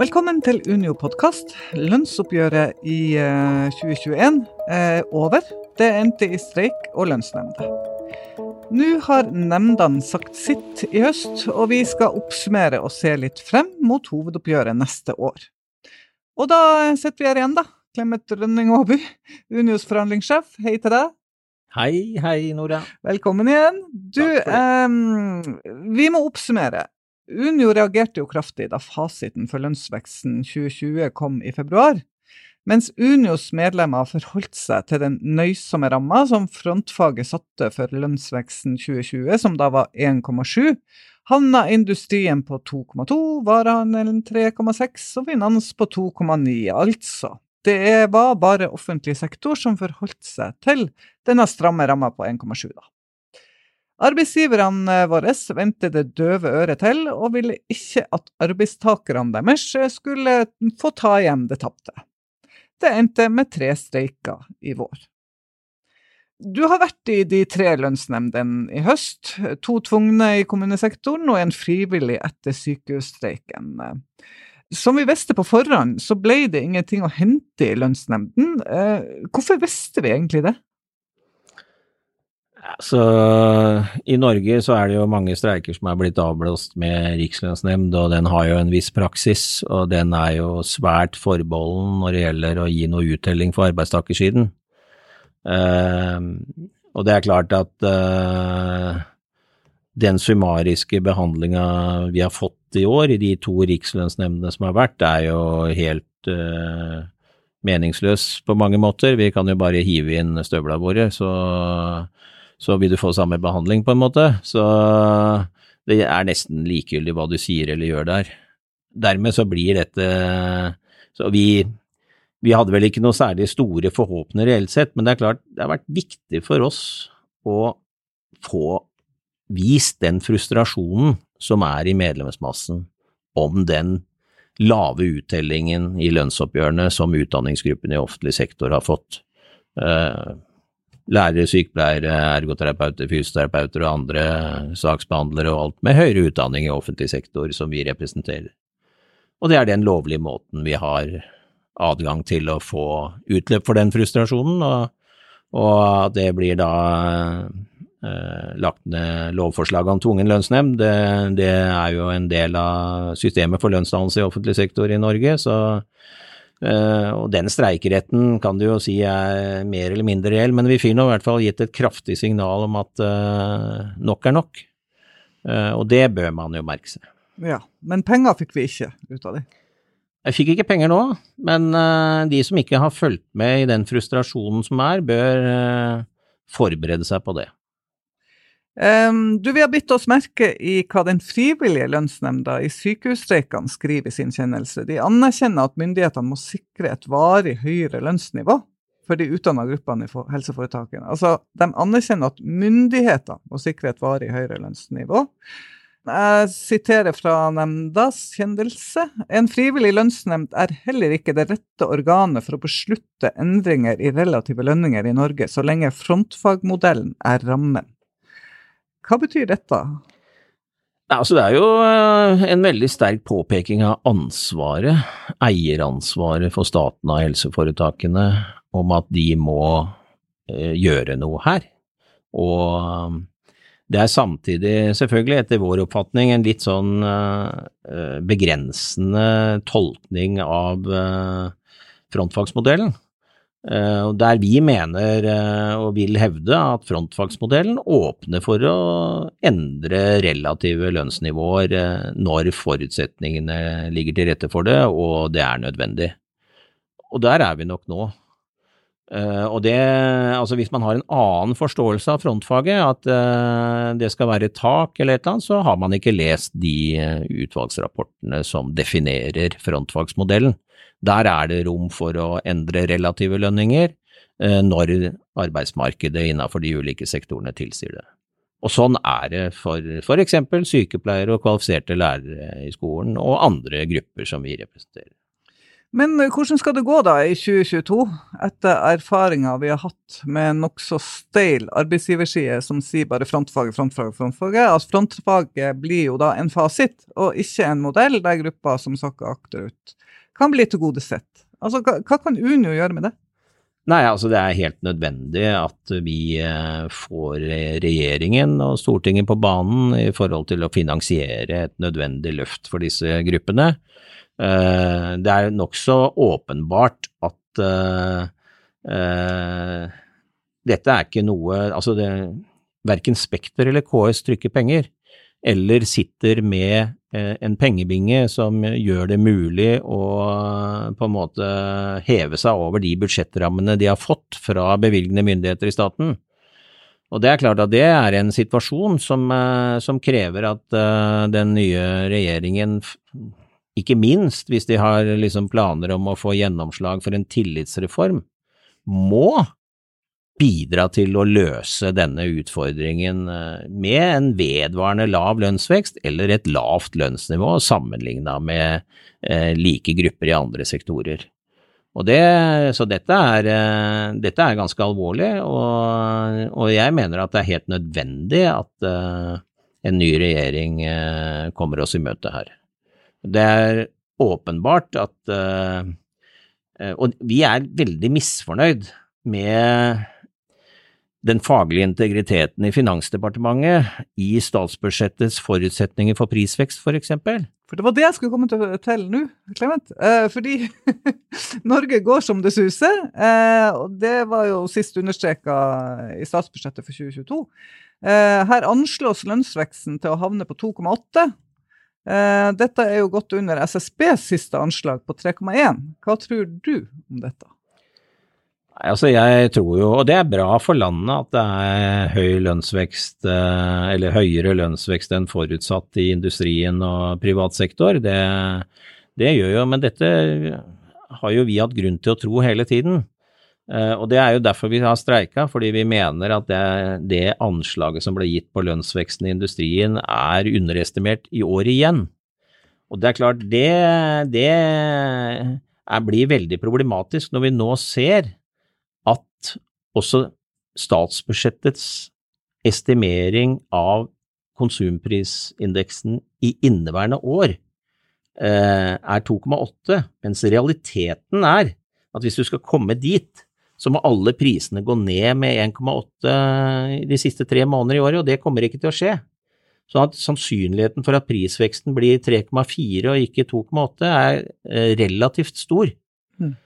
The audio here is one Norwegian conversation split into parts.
Velkommen til Unio podkast. Lønnsoppgjøret i 2021 er over. Det endte i streik og lønnsnemnda. Nå har nemndene sagt sitt i høst, og vi skal oppsummere og se litt frem mot hovedoppgjøret neste år. Og da sitter vi her igjen, da. Clemet Rønning Aaby, Unios forhandlingssjef. Hei til deg. Hei, hei, Nora. Velkommen igjen. Du, eh, vi må oppsummere. Unio reagerte jo kraftig da fasiten for lønnsveksten 2020 kom i februar, mens Unios medlemmer forholdt seg til den nøysomme ramma som frontfaget satte for lønnsveksten 2020, som da var 1,7, havna industrien på 2,2, varehandelen 3,6 og finans på 2,9, altså. Det var bare offentlig sektor som forholdt seg til denne stramme ramma på 1,7, da. Arbeidsgiverne våre vendte det døve øret til, og ville ikke at arbeidstakerne deres skulle få ta igjen det tapte. Det endte med tre streiker i vår. Du har vært i de tre lønnsnemndene i høst, to tvungne i kommunesektoren og en frivillig etter sykehusstreiken. Som vi visste på forhånd, så ble det ingenting å hente i lønnsnemnden. Hvorfor visste vi egentlig det? Så I Norge så er det jo mange streiker som er blitt avblåst med rikslønnsnemnd, og den har jo en viss praksis, og den er jo svært forbeholden når det gjelder å gi noe uttelling for arbeidstakersiden. Uh, og det er klart at uh, den summariske behandlinga vi har fått i år i de to rikslønnsnemndene som har vært, er jo helt uh, meningsløs på mange måter. Vi kan jo bare hive inn støvla våre, så så vil du få samme behandling, på en måte. Så det er nesten likegyldig hva du sier eller gjør der. Dermed så blir dette Så vi, vi hadde vel ikke noe særlig store forhåpninger reelt sett, men det er klart det har vært viktig for oss å få vist den frustrasjonen som er i medlemsmassen om den lave uttellingen i lønnsoppgjørene som utdanningsgruppene i offentlig sektor har fått. Uh, lærere, sykepleiere, ergoterapeuter, fysioterapeuter og andre saksbehandlere og alt med høyere utdanning i offentlig sektor som vi representerer. Og det er den lovlige måten vi har adgang til å få utløp for den frustrasjonen, og, og det blir da eh, lagt ned lovforslag om tvungen lønnsnemnd. Det, det, er jo en del av systemet for lønnsdannelse i offentlig sektor i Norge, så og den streikeretten kan du jo si er mer eller mindre reell, men vi fikk nå i hvert fall gitt et kraftig signal om at uh, nok er nok. Uh, og det bør man jo merke seg. Ja, Men penger fikk vi ikke ut av det? Jeg fikk ikke penger nå, men de som ikke har fulgt med i den frustrasjonen som er, bør forberede seg på det. Um, du, Vi har bitt oss merke i hva den frivillige lønnsnemnda i sykehusstreikene skriver i sin kjennelse. De anerkjenner at myndighetene må sikre et varig høyere lønnsnivå for de utdanna gruppene i helseforetakene. Altså, De anerkjenner at myndighetene må sikre et varig høyere lønnsnivå. Jeg siterer fra nemndas kjennelse. En frivillig lønnsnemnd er heller ikke det rette organet for å beslutte endringer i relative lønninger i Norge, så lenge frontfagmodellen er rammen. Hva betyr dette? Altså, det er jo eh, en veldig sterk påpeking av ansvaret, eieransvaret for staten av helseforetakene, om at de må eh, gjøre noe her. Og eh, det er samtidig, selvfølgelig, etter vår oppfatning, en litt sånn begrensende tolkning av frontfagsmodellen. Eh, der vi mener eh, og vil hevde at frontfagsmodellen åpner for å endre relative lønnsnivåer eh, når forutsetningene ligger til rette for det og det er nødvendig. Og der er vi nok nå. Og det, altså Hvis man har en annen forståelse av frontfaget, at det skal være tak eller et eller annet, så har man ikke lest de utvalgsrapportene som definerer frontfagsmodellen. Der er det rom for å endre relative lønninger når arbeidsmarkedet innenfor de ulike sektorene tilsier det. Og sånn er det for f.eks. sykepleiere og kvalifiserte lærere i skolen, og andre grupper som vi representerer. Men eh, hvordan skal det gå da i 2022, etter erfaringer vi har hatt med nokså steil arbeidsgiverside som sier bare frontfaget, frontfaget, frontfaget? Altså Frontfaget blir jo da en fasit, og ikke en modell der gruppa som sakker akterut, kan bli tilgodesett. Altså, hva, hva kan Unio gjøre med det? Nei, altså det er helt nødvendig at vi eh, får regjeringen og Stortinget på banen i forhold til å finansiere et nødvendig løft for disse gruppene. Eh, det er nokså åpenbart at uh, uh, dette er ikke noe Altså, det, verken Spekter eller KS trykker penger, eller sitter med en pengebinge som gjør det mulig å på en måte heve seg over de budsjettrammene de har fått fra bevilgende myndigheter i staten. Og det er klart at det er en situasjon som, som krever at den nye regjeringen ikke minst hvis de har liksom planer om å få gjennomslag for en tillitsreform, må bidra til å løse denne utfordringen eh, med en vedvarende lav lønnsvekst eller et lavt lønnsnivå sammenligna med eh, like grupper i andre sektorer. Det, så dette er, eh, dette er, ganske alvorlig, og, og, jeg mener at det er helt nødvendig at en ny regjering kommer oss i møte her. Det er åpenbart at uh, Og vi er veldig misfornøyd med den faglige integriteten i Finansdepartementet i statsbudsjettets forutsetninger for prisvekst. For, eksempel. for det var det jeg skulle komme til, nå, Clement. Eh, fordi Norge går som det suser. Eh, og det var jo sist understreka i statsbudsjettet for 2022. Eh, her anslås lønnsveksten til å havne på 2,8 Eh, dette er jo godt under SSBs siste anslag på 3,1. Hva tror du om dette? Altså jeg tror jo, og det er bra for landet at det er høy lønnsvekst, eh, eller høyere lønnsvekst enn forutsatt i industrien og privat sektor. Det, det gjør jo, men dette har jo vi hatt grunn til å tro hele tiden. Eh, og Det er jo derfor vi har streika, fordi vi mener at det, det, anslaget som ble gitt på lønnsveksten i industrien er underestimert i år igjen. Og det er klart, det, det er, blir veldig problematisk når vi nå ser at også statsbudsjettets estimering av konsumprisindeksen i inneværende år eh, er 2,8, mens realiteten er at hvis du skal komme dit, så må alle prisene gå ned med 1,8 de siste tre måneder i året, og det kommer ikke til å skje. Så at sannsynligheten for at prisveksten blir 3,4 og ikke 2,8 er eh, relativt stor. Mm.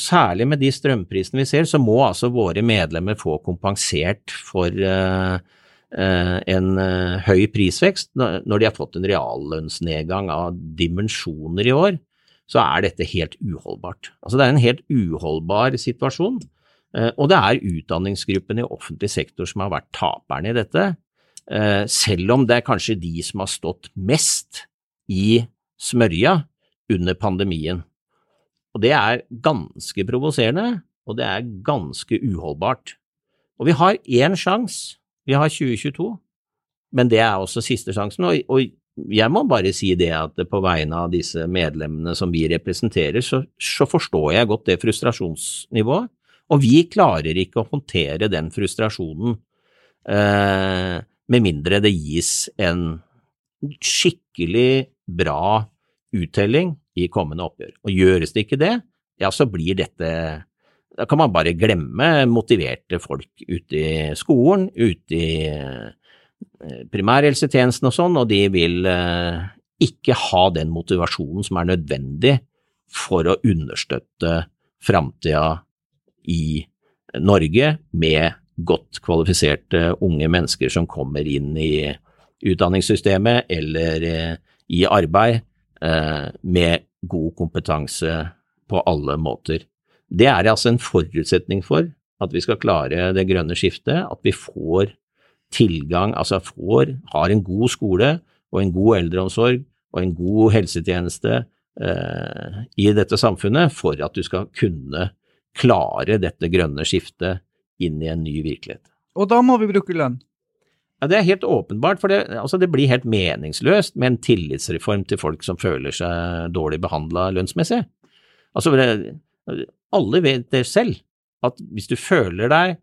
Særlig med de strømprisene vi ser, så må altså våre medlemmer få kompensert for eh, en høy prisvekst når de har fått en reallønnsnedgang av dimensjoner i år så er dette helt uholdbart. Altså det er en helt uholdbar situasjon, eh, og det er utdanningsgruppen i offentlig sektor som har vært taperne i dette, eh, selv om det er kanskje de som har stått mest i smørja under pandemien. Og det er ganske provoserende, og det er ganske uholdbart. Og vi har én sjanse, vi har 2022, men det er også siste sjansen. Og, og jeg må bare si det at på vegne av disse medlemmene som vi representerer, så, så, forstår jeg godt det frustrasjonsnivået. Og vi klarer ikke å håndtere den frustrasjonen eh, med mindre det gis en skikkelig bra uttelling i kommende oppgjør. Og gjøres det ikke det, ja, så blir dette Da kan man bare glemme motiverte folk ute i skolen, ute i primærhelsetjenesten og sånn, og de vil eh, ikke ha den motivasjonen som er nødvendig for å understøtte framtida i Norge med godt kvalifiserte unge mennesker som kommer inn i utdanningssystemet eller eh, i arbeid med god kompetanse på alle måter. Det er altså en forutsetning for at vi skal klare det grønne skiftet, at vi får tilgang, altså får, har en god skole og en god eldreomsorg og en god helsetjeneste eh, i dette samfunnet for at du skal kunne klare dette grønne skiftet inn i en ny virkelighet. Og da må vi bruke lønn? Ja, Det er helt åpenbart, for det, altså det blir helt meningsløst med en tillitsreform til folk som føler seg dårlig behandla lønnsmessig. Altså, alle vet det selv, at hvis du føler deg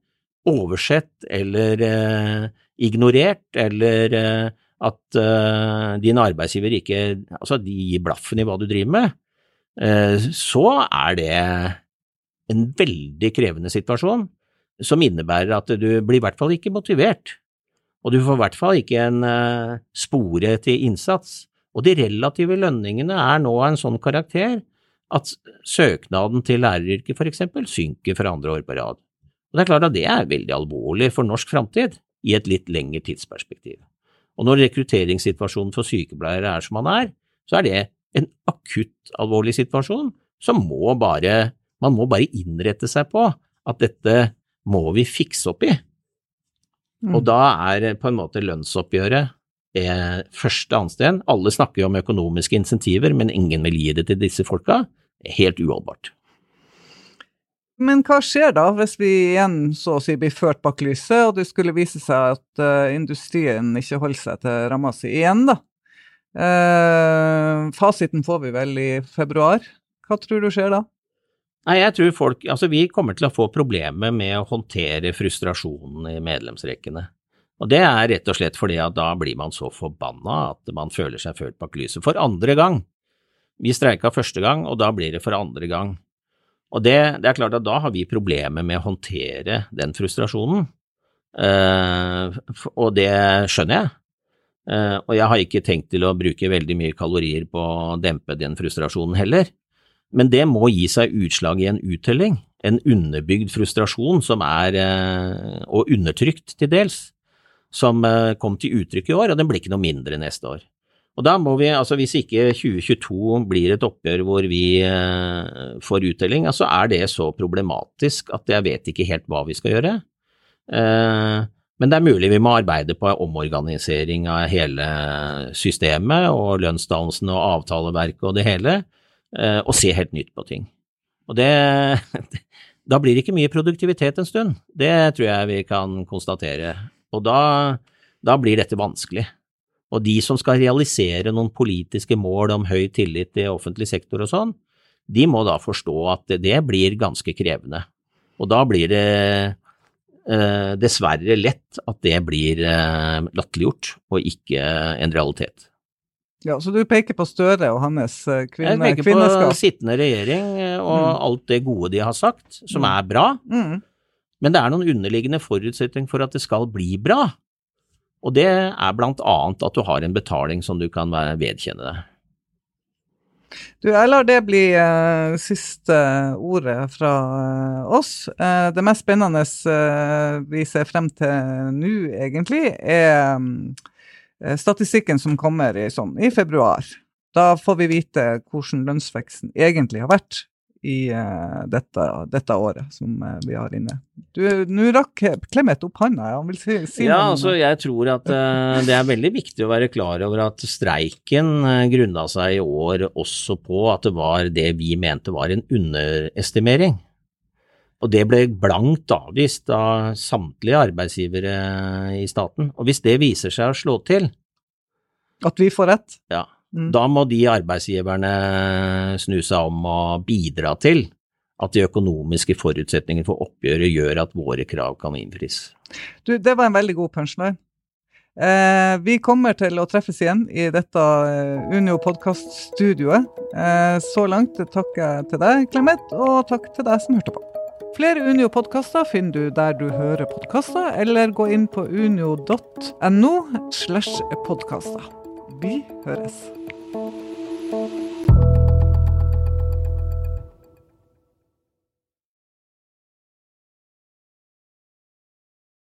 oversett eller eh, ignorert, eller eh, at eh, din arbeidsgiver ikke Altså, de gir blaffen i hva du driver med, eh, så er det en veldig krevende situasjon som innebærer at du blir i hvert fall ikke motivert, og du får i hvert fall ikke en uh, spore til innsats. Og de relative lønningene er nå av en sånn karakter at søknaden til læreryrket for eksempel synker for andre år på rad. Og det er klart at det er veldig alvorlig for norsk framtid i et litt lengre tidsperspektiv. Og når rekrutteringssituasjonen for sykepleiere er som den er, så er det en akutt alvorlig situasjon som må bare, man må bare innrette seg på at dette må vi fikse opp i. Mm. Og da er på en måte lønnsoppgjøret første ansten. Alle snakker jo om økonomiske insentiver, men ingen vil gi det til disse folka. Helt uholdbart. Men hva skjer da, hvis vi igjen så å si blir ført bak lyset, og det skulle vise seg at uh, industrien ikke holder seg til ramma si igjen, da? Uh, fasiten får vi vel i februar. Hva tror du skjer da? Nei, jeg tror folk Altså, vi kommer til å få problemer med å håndtere frustrasjonen i medlemsrekkene. Og det er rett og slett fordi at da blir man så forbanna at man føler seg ført bak lyset for andre gang. Vi streika første gang, og da blir det for andre gang. Og det, det, er klart at da har vi problemer med å håndtere den frustrasjonen. eh, og det skjønner jeg. Uh, og jeg har ikke tenkt til å bruke veldig mye kalorier på å dempe den frustrasjonen heller. Men det må gi seg utslag i en uttelling, en underbygd frustrasjon som er, uh, og undertrykt til dels, som kom til uttrykk i år, og den blir ikke noe mindre neste år. Og da må vi, altså hvis ikke 2022 blir et oppgjør hvor vi eh, får uttelling, så er det så problematisk at jeg vet ikke helt hva vi skal gjøre. Eh, men det er mulig vi må arbeide på omorganisering av hele systemet og lønnsdannelsen og avtaleverket og det hele, eh, og se helt nytt på ting. Og det Da blir det ikke mye produktivitet en stund. Det tror jeg vi kan konstatere. Og da, da blir dette vanskelig. Og de som skal realisere noen politiske mål om høy tillit i offentlig sektor og sånn, de må da forstå at det blir ganske krevende. Og da blir det eh, dessverre lett at det blir eh, latterliggjort og ikke en realitet. Ja, Så du peker på Støre og hans eh, kvinne, Jeg peker på sittende regjering eh, og mm. alt det gode de har sagt, som mm. er bra. Mm. Men det er noen underliggende forutsetninger for at det skal bli bra. Og det er blant annet at du har en betaling som du kan vedkjenne deg. Du, jeg lar det bli uh, siste ordet fra uh, oss. Uh, det mest spennende vi ser frem til nå, egentlig, er um, statistikken som kommer i, sånn, i februar. Da får vi vite hvordan lønnsveksten egentlig har vært i uh, dette, dette, året som uh, vi har inne. Nå rakk Clemet opp handa. Han vil si, si ja, noe. altså jeg tror at uh, det er veldig viktig å være klar over at streiken uh, grunna seg i år også på at det var det vi mente var en underestimering. Og det ble blankt avvist av samtlige arbeidsgivere i staten. Og hvis det viser seg å slå til At vi får rett? Ja Mm. Da må de arbeidsgiverne snu seg om og bidra til at de økonomiske forutsetningene for oppgjøret gjør at våre krav kan innfris. Du, det var en veldig god punchline. Eh, vi kommer til å treffes igjen i dette uh, Unio podkast-studioet. Eh, så langt takker jeg til deg, Clemet, og takk til deg som hørte på. Flere Unio-podkaster finner du der du hører podkaster, eller gå inn på unio.no slash podkaster. Vi høres.